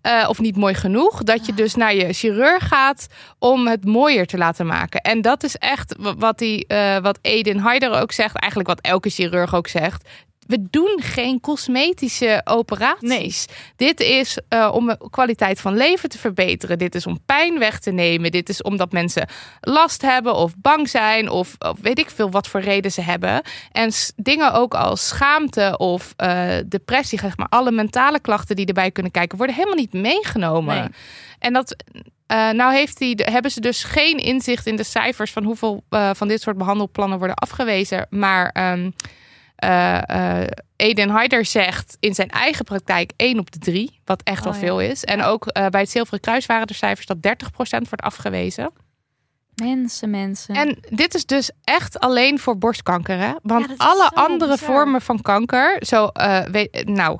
eh, of niet mooi genoeg, dat je dus naar je chirurg gaat om het mooier te laten maken. En dat is echt wa- wat, die, eh, wat Edin Heider ook zegt, eigenlijk wat elke chirurg ook zegt. We doen geen cosmetische operaties. Dit is eh, om de kwaliteit van leven te verbeteren. Dit is om pijn weg te nemen. Dit is omdat mensen last hebben of bang zijn of, of weet ik veel wat voor reden ze hebben. En dingen ook als schaamte of eh, depressie, zeg maar, alle mentale klachten die erbij kunnen kijken, worden helemaal niet meegenomen. Nee. En dat. eh, nou heeft die, hebben ze dus geen inzicht in de cijfers van hoeveel van dit soort behandelplannen worden afgewezen. Maar ehm eh, eh, Eden Heider zegt in zijn eigen praktijk 1 op de 3, wat echt Oh, wel ja. veel is. En ook eh, bij het Zilveren Kruis waren er cijfers dat 30% wordt afgewezen. Mensen, mensen. En dit is dus echt alleen voor borstkanker, hè? Want Ja, alle andere bizar. vormen van kanker, zo, weet, nou,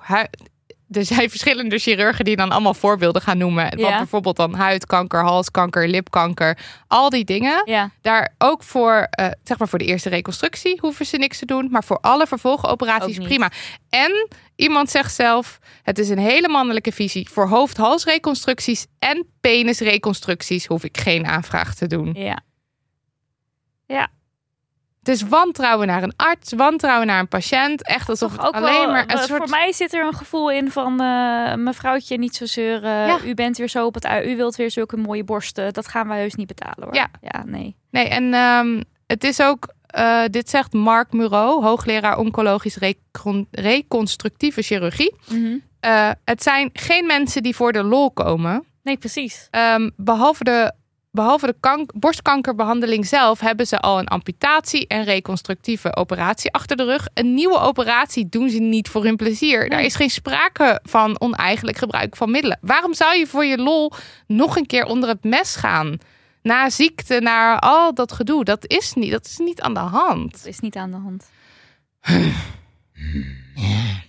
er zijn verschillende chirurgen die dan allemaal voorbeelden gaan noemen. Wat Ja. bijvoorbeeld dan huidkanker, halskanker, lipkanker, al die dingen. ja, Daar ook voor, eh, zeg maar voor de eerste reconstructie hoeven ze niks te doen. Maar voor alle vervolgoperaties prima. En iemand zegt zelf, het is een hele mannelijke visie. Voor hoofd-halsreconstructies en penisreconstructies hoef ik geen aanvraag te doen. ja. Het is wantrouwen naar een arts, wantrouwen naar een patiënt. Echt alsof het ook alleen wel, maar een eh, soort... Voor mij zit er een gevoel in van eh, mevrouwtje niet zo zeuren. Ja. U bent weer zo op het ui. U wilt weer zulke mooie borsten. Dat gaan wij heus niet betalen hoor. Ja. ja nee. Nee, en ehm, het is ook... eh, dit zegt Mark Muro, hoogleraar oncologisch recon- reconstructieve chirurgie. Mhm. Eh, het zijn geen mensen die voor de lol komen. Nee, precies. Ehm, behalve de, behalve de kank- borstkankerbehandeling zelf hebben ze al een amputatie en reconstructieve operatie achter de rug. Een nieuwe operatie doen ze niet voor hun plezier. Daar Nee. is geen sprake van oneigenlijk gebruik van middelen. Waarom zou je voor je lol nog een keer onder het mes gaan? Na ziekte, naar al dat gedoe. Dat is niet, dat is niet aan de hand. Dat is niet aan de hand.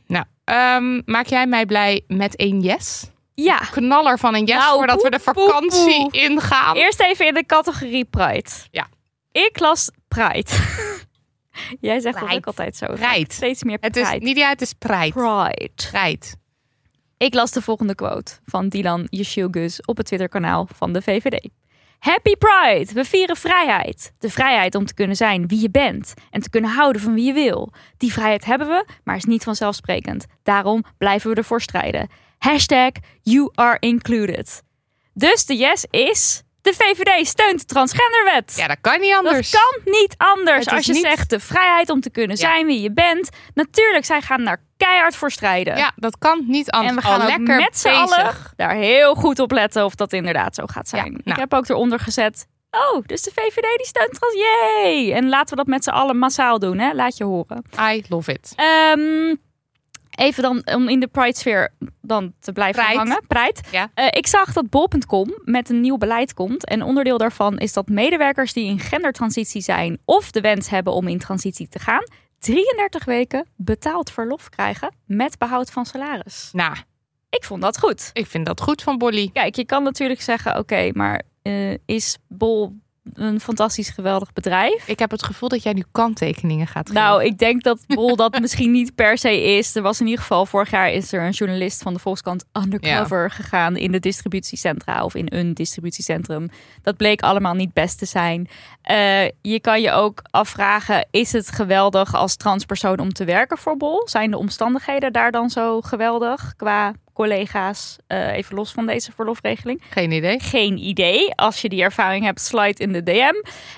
Nou, ehm, maak jij mij blij met een yes? Ja. Knaller van een yes Nou, voordat we de vakantie ingaan. Eerst even in de categorie Pride. Ja. Ik las Pride. Jij zegt dat Pride. ook altijd zo. Pride. Steeds meer Het Pride. is niet ja, het is pride. Pride. Pride. Ik las de volgende quote van Dylan Yeshilgus op het Twitterkanaal van de VVD. Happy Pride! We vieren vrijheid. De vrijheid om te kunnen zijn wie je bent en te kunnen houden van wie je wil. Die vrijheid hebben we, maar is niet vanzelfsprekend. Daarom blijven we ervoor strijden. Hashtag you are included. Dus de yes is De VVD steunt de transgenderwet. Ja, dat kan niet anders. Dat kan niet anders. Als je niet- zegt de vrijheid om te kunnen Ja. zijn wie je bent. Natuurlijk, zij gaan daar keihard voor strijden. Ja, dat kan niet anders. En we gaan Al lekker met z'n allen daar heel goed op letten of dat inderdaad zo gaat zijn. Ja, Ik nou. heb ook eronder gezet. Oh, dus de VVD die steunt trans. Yay! En laten we dat met z'n allen massaal doen, hè? Laat je horen. I love it. Ehm, even dan om in de Pride-sfeer dan te blijven Pride. hangen. Pride. Ja. Eh, ik zag dat bol.com met een nieuw beleid komt. En onderdeel daarvan is dat medewerkers die in gendertransitie zijn of de wens hebben om in transitie te gaan, 33 weken betaald verlof krijgen met behoud van salaris. Nou, Ik vond dat goed. ik vind dat goed van Bolly. Kijk, je kan natuurlijk zeggen: oké, maar eh, is Bol een fantastisch geweldig bedrijf? Ik heb het gevoel dat jij nu kanttekeningen gaat geven. Nou, ik denk dat Bol dat misschien niet per se is. Er was in ieder geval vorig jaar is er een journalist van de Volkskrant undercover gegaan in de distributiecentra of in een distributiecentrum. Dat bleek allemaal niet best te zijn. Eh, je kan je ook afvragen: is het geweldig als transpersoon om te werken voor Bol? Zijn de omstandigheden daar dan zo geweldig qua collega's? Eh, even los van deze verlofregeling Geen idee. geen idee. Als je die ervaring hebt, slide in de DM.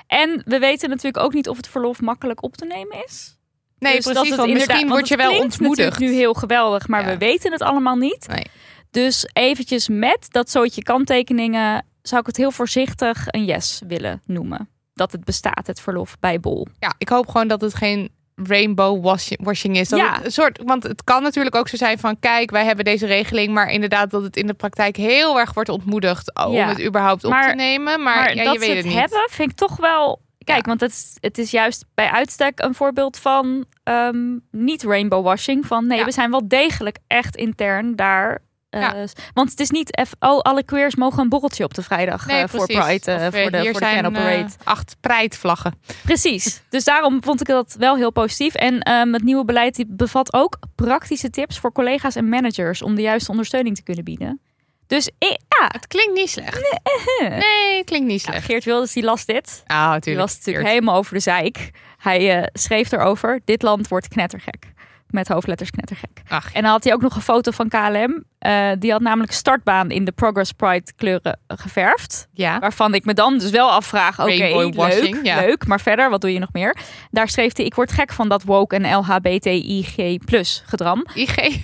En we weten natuurlijk ook niet of het verlof makkelijk op te nemen is. Nee, Dus dat precies. inderdaad- misschien word je wel ontmoedigd. nu heel geweldig, maar Ja. we weten het allemaal niet. Nee. Dus eventjes met dat soortje kanttekeningen zou ik het heel voorzichtig een yes willen noemen. Dat het bestaat, het verlof bij Bol. Ja, ik hoop gewoon dat het geen rainbow washi- washing is. Dat Ja. het een soort, want het kan natuurlijk ook zo zijn van... kijk, wij hebben deze regeling... maar inderdaad dat het in de praktijk heel erg wordt ontmoedigd... om Ja. het überhaupt op Maar- te nemen. Maar, Maar ja, dat je ze weet het, het niet. hebben, vind ik toch wel. Kijk, want het is, het is juist bij uitstek een voorbeeld van ehm, niet rainbow washing. Van nee, we zijn wel degelijk echt intern daar. Eh. Want het is niet, oh, alle queers mogen een borreltje op de vrijdag Nee, eh, voor. Pride, eh, voor de, hier voor zijn Parade. acht prijtvlaggen. Precies. Dus daarom vond ik dat wel heel positief. En ehm, het nieuwe beleid die bevat ook praktische tips voor collega's en managers om de juiste ondersteuning te kunnen bieden. Dus ja, Het klinkt niet slecht. Nee, het klinkt niet slecht. Geert Wilders die las dit. Ah, natuurlijk. Die was natuurlijk Geert. helemaal over de zeik. Hij schreef erover: dit land wordt knettergek. Met hoofdletters knettergek. Ach, En dan had hij ook nog een foto van KLM. Eh, die had namelijk startbaan in de Progress Pride kleuren geverfd. ja. Waarvan ik me dan dus wel afvraag: oké, Rainbow leuk, ja. leuk. Maar verder, wat doe je nog meer? Daar schreef hij: ik word gek van dat woke en LHBTIG plus gedram. IG.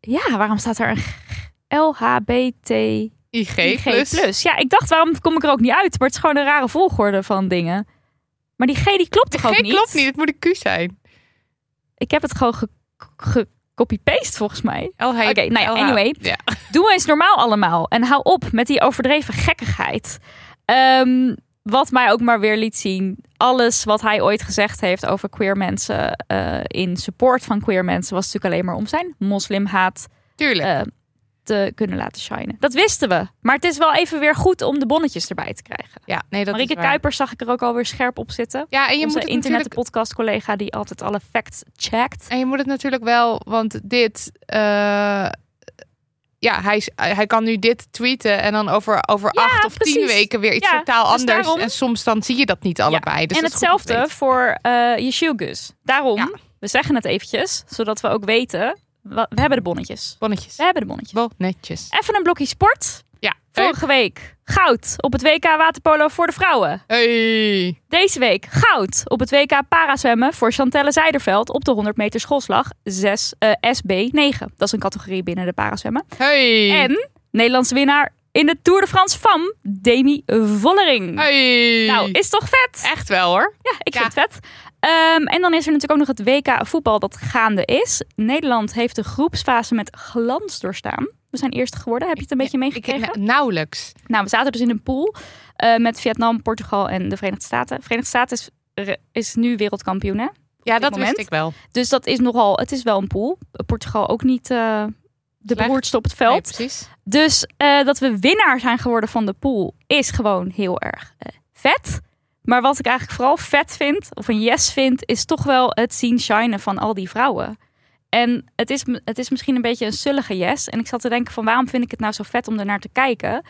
Ja, waarom staat er een LHBT IG plus. plus. Ja, ik dacht, waarom kom ik er ook niet uit? Maar het is gewoon een rare volgorde van dingen. Maar die G die klopt De toch ook G niet? klopt niet. Het moet een Q zijn. Ik heb het gewoon ge- ge- copy-paste volgens mij. LH. Oké, nou ja, LH. anyway. Ja. Doe eens normaal allemaal. En hou op met die overdreven gekkigheid. Ehm, wat mij ook maar weer liet zien. Alles wat hij ooit gezegd heeft over queer mensen. eh, in support van queer mensen. was natuurlijk alleen maar om zijn moslimhaat Tuurlijk. eh, te kunnen laten shinen. Dat wisten we. Maar het is wel even weer goed om de bonnetjes erbij te krijgen. ja, nee, dat Marieke is waar. Kuipers zag ik er ook alweer scherp op zitten. Ja, en je Onze moet internet podcast collega die altijd alle facts checkt. En je moet het natuurlijk wel, want dit. eh, ja, hij, hij kan nu dit tweeten en dan over, over Ja, acht of tien precies. weken weer iets Ja, totaal dus anders. daarom- En soms dan zie je dat niet allebei. Dus en hetzelfde voor je shoegus. Daarom, Ja. we zeggen het eventjes, zodat we ook weten, we, hebben de bonnetjes. Bonnetjes. We hebben de bonnetjes. Bonnetjes. Even een blokje sport. Ja. Vorige week goud op het WK waterpolo voor de vrouwen. Hey. Deze week goud op het WK parazwemmen voor Chantelle Zijderveld op de 100 meter schoolslag 6 eh, SB9. Dat is een categorie binnen de parazwemmen. Hey. En Nederlandse winnaar in de Tour de France van Demi Vollering. Hey. Nou, is toch vet? Echt wel hoor. Ja, ik Ja. vind het vet. Ehm, en dan is er natuurlijk ook nog het WK voetbal dat gaande is. Nederland heeft de groepsfase met glans doorstaan. We zijn eerste geworden. Heb je het een beetje Ik, meegekregen? nou, nauwelijks. Nou, we zaten dus in een pool eh, met Vietnam, Portugal en de Verenigde Staten. De Verenigde Staten is, is nu wereldkampioen, hè? Ja, dat moment. wist ik wel. Dus dat is nogal, het is wel een pool. Portugal ook niet eh, de beroerdste op het Nee, veld. precies. Dus eh, dat we winnaar zijn geworden van de pool is gewoon heel erg vet. Maar wat ik eigenlijk vooral vet vind, of een yes vind, is toch wel het zien shinen van al die vrouwen. En het is, het is misschien een beetje een sullige yes. En ik zat te denken van waarom vind ik het nou zo vet om er naar te kijken?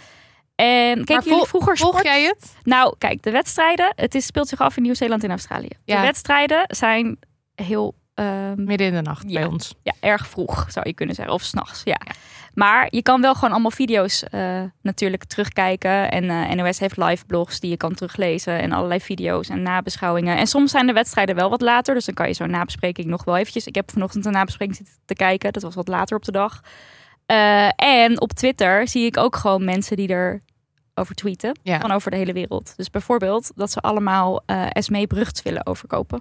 En Maar jullie vroeger Volg sport? jij het? Nou, kijk, de wedstrijden, het is, speelt zich af in Nieuw-Zeeland en Australië. Ja. De wedstrijden zijn heel ehm, Midden in de nacht Ja. bij ons. ja, erg vroeg, zou je kunnen zeggen. Of s'nachts, ja. Maar je kan wel gewoon allemaal video's eh, natuurlijk terugkijken. En eh, NOS heeft live blogs die je kan teruglezen. En allerlei video's en nabeschouwingen. En soms zijn de wedstrijden wel wat later. Dus dan kan je zo'n nabespreking nog wel eventjes. Ik heb vanochtend een nabespreking zitten te kijken. Dat was wat later op de dag. Eh, en op Twitter zie ik ook gewoon mensen die er over tweeten. Ja. Van over de hele wereld. Dus bijvoorbeeld dat ze allemaal Esmee Brugts willen overkopen.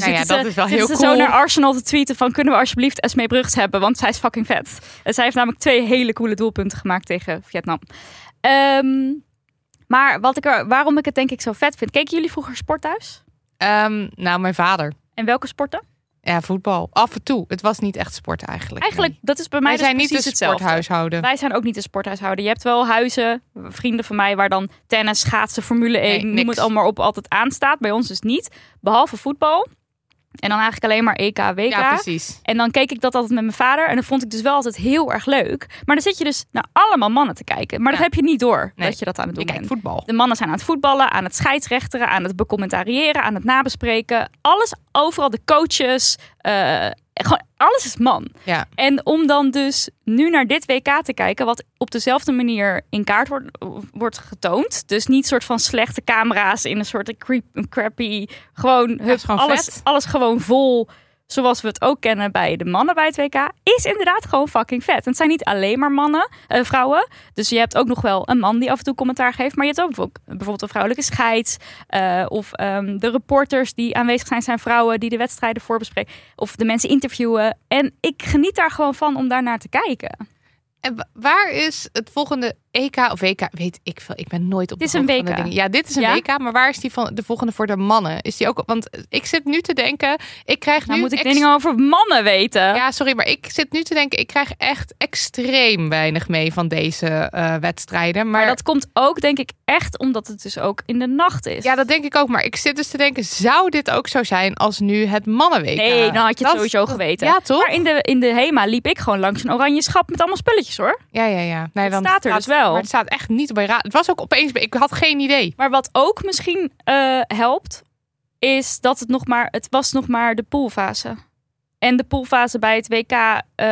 Dus Nou ja, dat ze- is wel heel ze zo cool. naar Arsenal te tweeten van kunnen we alsjeblieft Esmee Brugts hebben, want zij is fucking vet. En zij heeft namelijk twee hele coole doelpunten gemaakt tegen Vietnam. Ehm, maar wat ik er, waarom ik het denk ik zo vet vind. Keken jullie vroeger sport thuis? Ehm, nou, mijn vader. En welke sporten? Ja, voetbal. Af en toe. Het was niet echt sport eigenlijk. Eigenlijk, nee. dat is bij mij Wij dus zijn niet een hetzelfde. sporthuishouden. Wij zijn ook niet een sporthuishouden. Je hebt wel huizen, vrienden van mij, waar dan tennis, schaatsen, Formule 1, Nee, noem het allemaal op, altijd aanstaat. Bij ons dus niet. Behalve voetbal. En dan eigenlijk alleen maar EK, WK. Ja, precies. En dan keek ik dat altijd met mijn vader. En dat vond ik dus wel altijd heel erg leuk. Maar dan zit je dus naar allemaal mannen te kijken. Maar dat Ja. heb je niet door Nee. dat je dat aan het doen bent. voetbal. De mannen zijn aan het voetballen, aan het scheidsrechteren, aan het becommentariëren, aan het nabespreken. Alles, overal de coaches. eh, gewoon alles is man. Ja. En om dan dus nu naar dit WK te kijken, wat op dezelfde manier in kaart wordt, wordt getoond. Dus niet soort van slechte camera's in een soort creep, crappy. Gewoon, hup, is gewoon alles, vet. alles gewoon vol. Zoals we het ook kennen bij de mannen bij het WK. Is inderdaad gewoon fucking vet. En het zijn niet alleen maar mannen, eh, vrouwen. Dus je hebt ook nog wel een man die af en toe commentaar geeft. Maar je hebt ook bijvoorbeeld- een vrouwelijke scheids. eh, of ehm, de reporters die aanwezig zijn, zijn vrouwen die de wedstrijden voorbespreken. Of de mensen interviewen. En ik geniet daar gewoon van om daar naar te kijken. En wa- waar is het volgende EK of WK? Weet ik veel. Ik ben nooit op Dit de is een WK. dingen. Ja, dit is een Ja? WK. Maar waar is die van de volgende voor de mannen? Is die ook? Want ik zit nu te denken. Ik krijg Nou nu moet ik dingen over mannen weten. Ja, sorry, maar ik zit nu te denken. Ik krijg echt extreem weinig mee van deze eh, wedstrijden. Maar, maar dat komt ook denk ik echt omdat het dus ook in de nacht is. ja, dat denk ik ook. Maar ik zit dus te denken: zou dit ook zo zijn als nu het mannenweek? Nee, dan had je het Dat- sowieso geweten. Ja, toch? Maar in de, in de HEMA liep ik gewoon langs een oranje schap met allemaal spulletjes hoor. Ja, ja, ja. Nee, dan staat er dus wel. Maar het staat echt niet bij raad. Het was ook opeens. Ik had geen idee. Maar wat ook misschien eh, helpt, is dat het nog maar, het was nog maar de poolfase. En de poolfase bij het WK, eh,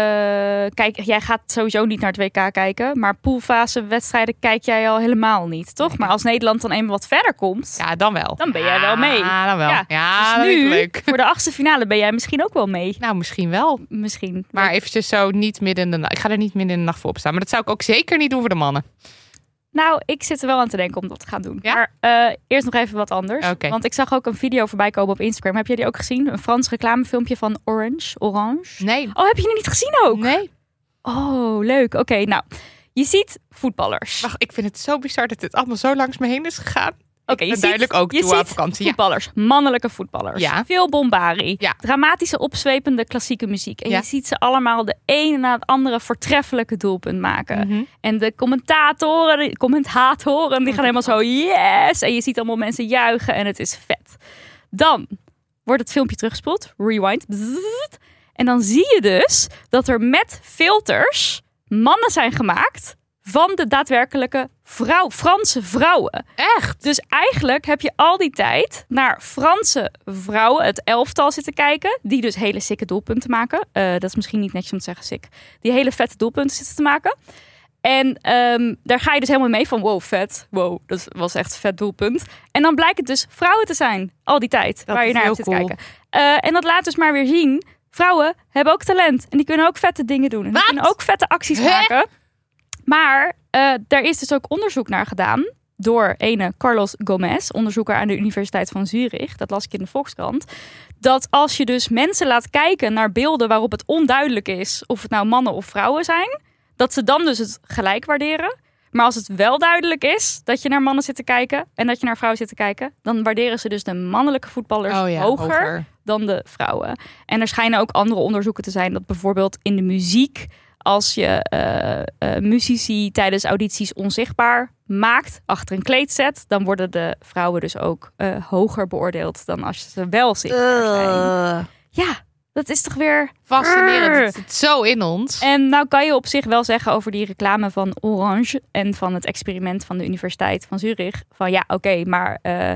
kijk, jij gaat sowieso niet naar het WK kijken, maar poolfase wedstrijden kijk jij al helemaal niet, toch? Maar als Nederland dan eenmaal wat verder komt, Ja, dan wel. Dan ben jij wel mee. Ja, dan wel. Ja, Ja, dus nu, leuk. voor de achtste finale ben jij misschien ook wel mee. Nou, misschien wel. Misschien. Maar eventjes zo niet midden in de nacht. Ik ga er niet midden in de nacht voor opstaan. Maar dat zou ik ook zeker niet doen voor de mannen. Nou, ik zit er wel aan te denken om dat te gaan doen. Ja? Maar eh, eerst nog even wat anders. Want ik zag ook een video voorbij komen op Instagram. Heb jij die ook gezien? Een Frans reclamefilmpje van Orange. Orange. Nee. Oh, heb je die niet gezien ook? Nee. Oh, leuk. Oké, nou. Je ziet voetballers. Wacht, ik vind het zo bizar dat dit allemaal zo langs me heen is gegaan. Oké, je duidelijk ook je ziet vakantie. Ja. Voetballers, mannelijke voetballers. Ja. Veel bombari. Ja. Dramatische, opzwepende klassieke muziek. En je ziet ze allemaal de ene na het andere voortreffelijke doelpunt maken. Mhm. En de commentatoren, de commentatoren, die gaan helemaal zo yes. En je ziet allemaal mensen juichen en het is vet. Dan wordt het filmpje teruggespoeld. Rewind. Bzzzt. En dan zie je dus dat er met filters mannen zijn gemaakt van de daadwerkelijke vrouw, Franse vrouwen. Echt? Dus eigenlijk heb je al die tijd naar Franse vrouwen, het elftal zitten kijken. Die dus hele sikke doelpunten maken. Eh, dat is misschien niet netjes om te zeggen sick. Die hele vette doelpunten zitten te maken. En ehm, daar ga je dus helemaal mee van wow, vet. Wow, dat was echt een vet doelpunt. En dan blijkt het dus vrouwen te zijn, al die tijd, Dat waar je naar zitten cool. kijken. Eh, en dat laat dus maar weer zien, vrouwen hebben ook talent. En die kunnen ook vette dingen doen. En die Wat? kunnen ook vette acties Hè? maken. Maar eh daar is dus ook onderzoek naar gedaan door ene Carlos Gomez, onderzoeker aan de Universiteit van Zurich. Dat las ik in de Volkskrant. Dat als je dus mensen laat kijken naar beelden waarop het onduidelijk is of het nou mannen of vrouwen zijn, dat ze dan dus het gelijk waarderen. Maar als het wel duidelijk is dat je naar mannen zit te kijken en dat je naar vrouwen zit te kijken, dan waarderen ze dus de mannelijke voetballers Oh ja, hoger dan de vrouwen. En er schijnen ook andere onderzoeken te zijn dat bijvoorbeeld in de muziek, als je eh eh, muzici tijdens audities onzichtbaar maakt achter een kleed dan worden de vrouwen dus ook eh, hoger beoordeeld dan als ze wel zichtbaar zijn. Ja, dat is toch weer. Fascinerend. Het zit zo in ons. En nou kan je op zich wel zeggen over die reclame van Orange en van het experiment van de Universiteit van Zurich. Van ja, oké, maar eh,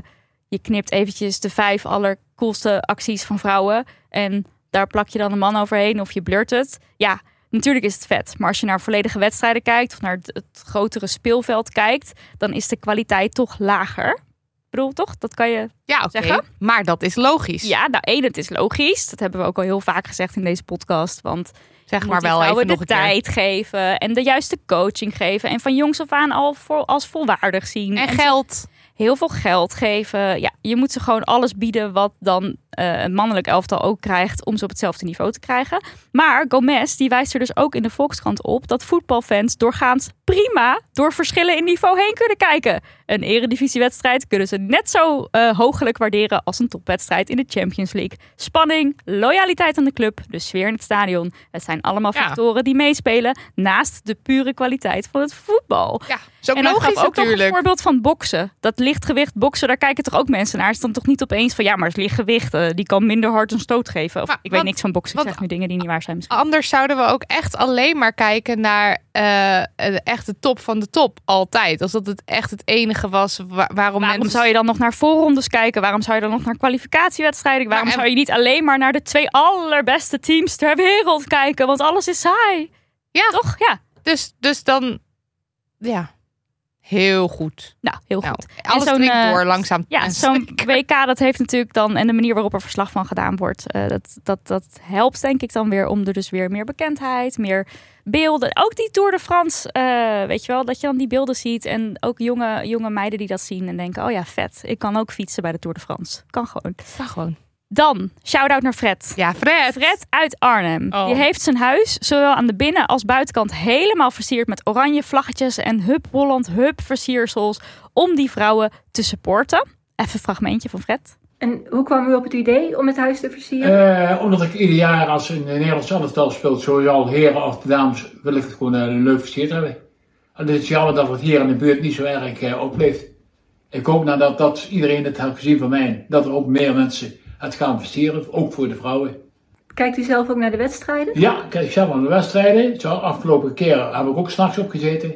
je knipt eventjes de vijf allercoolste acties van vrouwen. En Daar plak je dan een man overheen of je blurt het. Ja, natuurlijk is het vet. Maar als je naar volledige wedstrijden kijkt of naar het, het grotere speelveld kijkt, dan is de kwaliteit toch lager. Ik bedoel, toch? Dat kan je Ja. Zeggen? Maar dat is logisch. Ja, nou één, het is logisch. Dat hebben we ook al heel vaak gezegd in deze podcast. Want zeg maar wel even nog de keer. tijd geven en de juiste coaching geven. En van jongs af aan al voor, als volwaardig zien. En geld. Heel veel geld geven. Ja, je moet ze gewoon alles bieden wat dan eh een mannelijk elftal ook krijgt om ze op hetzelfde niveau te krijgen. Maar Gomez die wijst er dus ook in de Volkskrant op dat voetbalfans doorgaans prima door verschillen in niveau heen kunnen kijken. Een eredivisiewedstrijd kunnen ze net zo eh hoogelijk waarderen als een topwedstrijd in de Champions League. Spanning, loyaliteit aan de club, de sfeer in het stadion. Het zijn allemaal Ja. factoren die meespelen naast de pure kwaliteit van het voetbal. Ja, zo En dan logisch gaf ook nog een voorbeeld van boksen. Dat lichtgewicht boksen, daar kijken toch ook mensen naar. Het is dan toch niet opeens van ja, maar het lichtgewicht, eh, die kan minder hard een stoot geven. Of Maar ik weet niks van boksen. Ik zeg nu dingen die niet waar zijn misschien. Anders zouden we ook echt alleen maar kijken naar eh, de echte top van de top. Altijd. Als dat het echt het enige was wa- waarom, Waarom mensen... zou je dan nog naar voorrondes kijken? Waarom zou je dan nog naar kwalificatiewedstrijden? Waarom Maar en- zou je niet alleen maar naar de twee allerbeste teams ter wereld kijken? Want alles is saai. Ja. Toch? Ja. Dus, dus dan... Ja. Heel goed. Nou, heel Nou, goed. alles zo'n, drinkt eh, door, langzaam. Ja, zo'n. WK dat heeft natuurlijk dan en de manier waarop er verslag van gedaan wordt, eh, dat, dat, dat helpt denk ik dan weer om er dus weer meer bekendheid, meer beelden. Ook die Tour de France, eh, weet je wel, dat je dan die beelden ziet en ook jonge, jonge meiden die dat zien en denken, oh ja, vet, ik kan ook fietsen bij de Tour de France. Kan gewoon. Ja, gewoon. Dan, shout-out naar Fred. Ja, Fred. Fred uit Arnhem. Oh. Die heeft zijn huis, zowel aan de binnen- als buitenkant, helemaal versierd met oranje vlaggetjes en Hup Holland, Hup versiersels. Om die vrouwen te supporten. Even een fragmentje van Fred. En hoe kwam u op het idee om het huis te versieren? Eh, omdat ik ieder jaar als een Nederlands elftal speelt, zowel heren de dames, wil ik het gewoon eh, leuk versierd hebben. En het is jammer dat het hier in de buurt niet zo erg eh, opleeft. Ik hoop nou dat, iedereen het heeft gezien van mij, dat er ook meer mensen het gaan versieren, ook voor de vrouwen. Kijkt u zelf ook naar de wedstrijden? Ja, kijk, ik zelf aan de wedstrijden. Zo, afgelopen keer heb ik ook s'nachts opgezeten.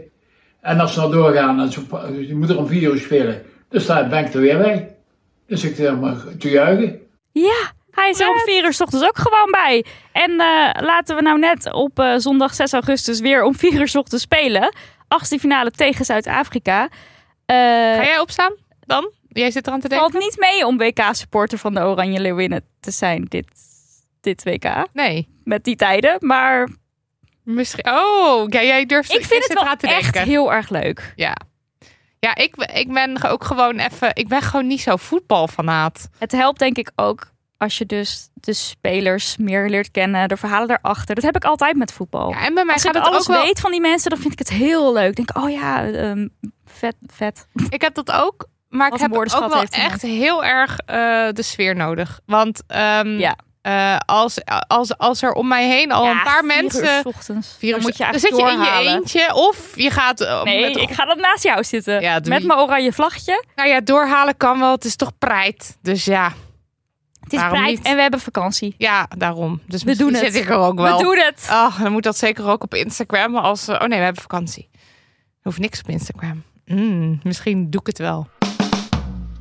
En als ze nou doorgaan, en je moet er om vier uur spelen, dus daar ben ik er weer bij. Dus ik zeg maar te juichen. Ja, hij is er om vier uur 's ochtends ook gewoon bij. En eh, laten we nou net op eh, zondag 6 augustus weer om vier uur 's ochtends spelen. Achtste finale tegen Zuid-Afrika. Eh, Ga jij opstaan dan? Jij zit eraan te denken? valt niet mee om WK-supporter van de Oranje Leeuwinnen te zijn dit, dit WK. Nee. Met die tijden, maar Misschien... Oh, ja, jij durft... ik jij vind het wel echt heel erg leuk. Ja. Ja, ik, ik ben ook gewoon even... Ik ben gewoon niet zo voetbalfanaat. Het helpt denk ik ook als je dus de spelers meer leert kennen, de verhalen daarachter. Dat heb ik altijd met voetbal. Ja, en bij mij als gaat ik het alles ook wel... weet van die mensen, dan vind ik het heel leuk. Denk, oh ja, ehm, vet, vet. Ik heb dat ook, maar Wat ik heb ook wel echt heel erg eh, de sfeer nodig. Want ehm, Ja. Eh, als, als, als er om mij heen al Ja, een paar vier uur mensen... 's ochtends. Vier uur- moet je dan zit je in je eentje of je gaat eh, Nee, met, ik ga dan naast jou zitten. Ja, met mijn oranje vlaggetje. nou ja, doorhalen kan wel. Het is toch preit. Dus ja, Het is niet? en we hebben vakantie. ja, daarom. Dus We doen het. zit ik er ook wel. We doen het. Oh, dan moet dat zeker ook op Instagram. Als, oh nee, we hebben vakantie. Er hoeft niks op Instagram. Mm, misschien doe ik het wel.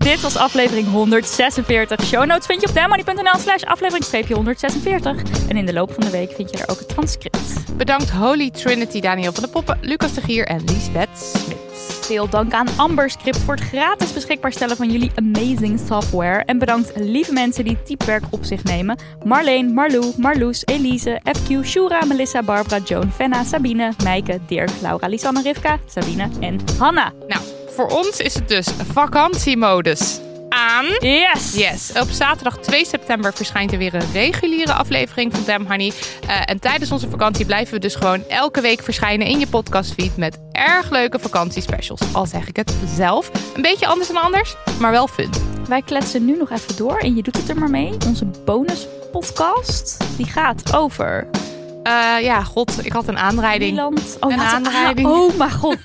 Dit was aflevering 146. Show notes vind je op demoney.nl slash aflevering 146. En in de loop van de week vind je er ook het transcript. Bedankt Holy Trinity, Daniel van de Poppen, Lucas de Gier en Liesbeth Smit. Veel dank aan Amberscript voor het gratis beschikbaar stellen van jullie amazing software. En bedankt lieve mensen die typewerk op zich nemen. Marleen, Marlou, Marloes, Elise, FQ, Shura, Melissa, Barbara, Joan, Fenna, Sabine, Meike, Dirk, Laura, Lisanne, Rivka, Sabine en Hanna. Nou, voor ons is het dus vakantiemodus aan. Yes! Yes, op zaterdag 2 september verschijnt er weer een reguliere aflevering van Damn Honey. Eh, en tijdens onze vakantie blijven we dus gewoon elke week verschijnen in je podcastfeed met erg leuke vakantiespecials. Al zeg ik het zelf. Een beetje anders dan anders, maar wel fun. Wij kletsen nu nog even door en je doet het er maar mee. Onze bonus podcast, die gaat over Eh, ja, god, ik had een aanrijding. Nederland. Oh, Een aanrijding. ah, oh mijn god.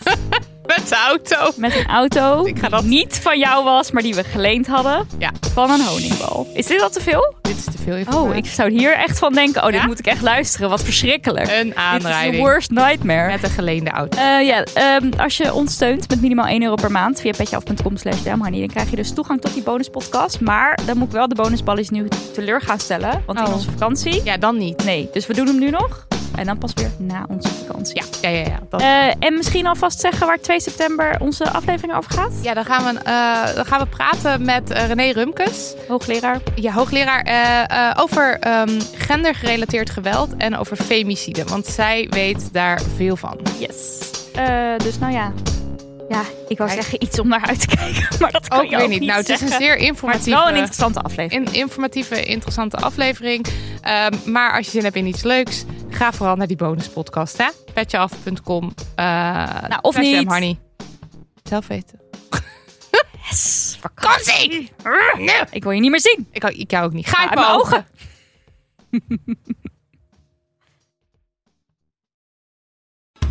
Met de auto. met een auto Ik ga dat- die niet van jou was, maar die we geleend hadden Ja, van een honingbal. Is dit al te veel? dit is te veel Oh, ik zou hier echt van denken, oh, dit moet ik echt luisteren. Wat verschrikkelijk. Een dit is de aanrijding. worst nightmare. Met een geleende auto. Eh, ja, ehm, als je ons steunt met minimaal 1 euro per maand via petjeaf.com slash dan krijg je dus toegang tot die bonuspodcast. Maar dan moet ik wel de bonusballetjes nu teleur gaan stellen. Want in Oh. onze vakantie... Ja, dan niet. Nee, dus we doen hem nu nog. En dan pas weer na onze vakantie. Ja, ja, ja. ja. Dat- Eh, en misschien alvast zeggen waar 2 september onze aflevering over gaat. ja dan, gaan we, eh, dan gaan we praten met eh, René Rumkes. Hoogleraar. Ja, hoogleraar. over ehm, gendergerelateerd geweld en over femicide. Want zij weet daar veel van. Yes. Dus nou ja. Ja, ik wou zeggen iets om naar uit te kijken. Maar dat kan Ook je weer ook niet. Nou, het is een zeer Maar het is informatieve... wel een interessante aflevering. Een informatieve, interessante aflevering. Ehm, maar als je zin hebt in iets leuks, ga vooral naar die bonuspodcast. hè? Petjeaf.com. eh Nou, of niet. Zelf weten. Yes. Vakantie! Ik wil je niet meer zien. Ik, hou- ik jou ook niet. Ga Ga uit mijn ogen.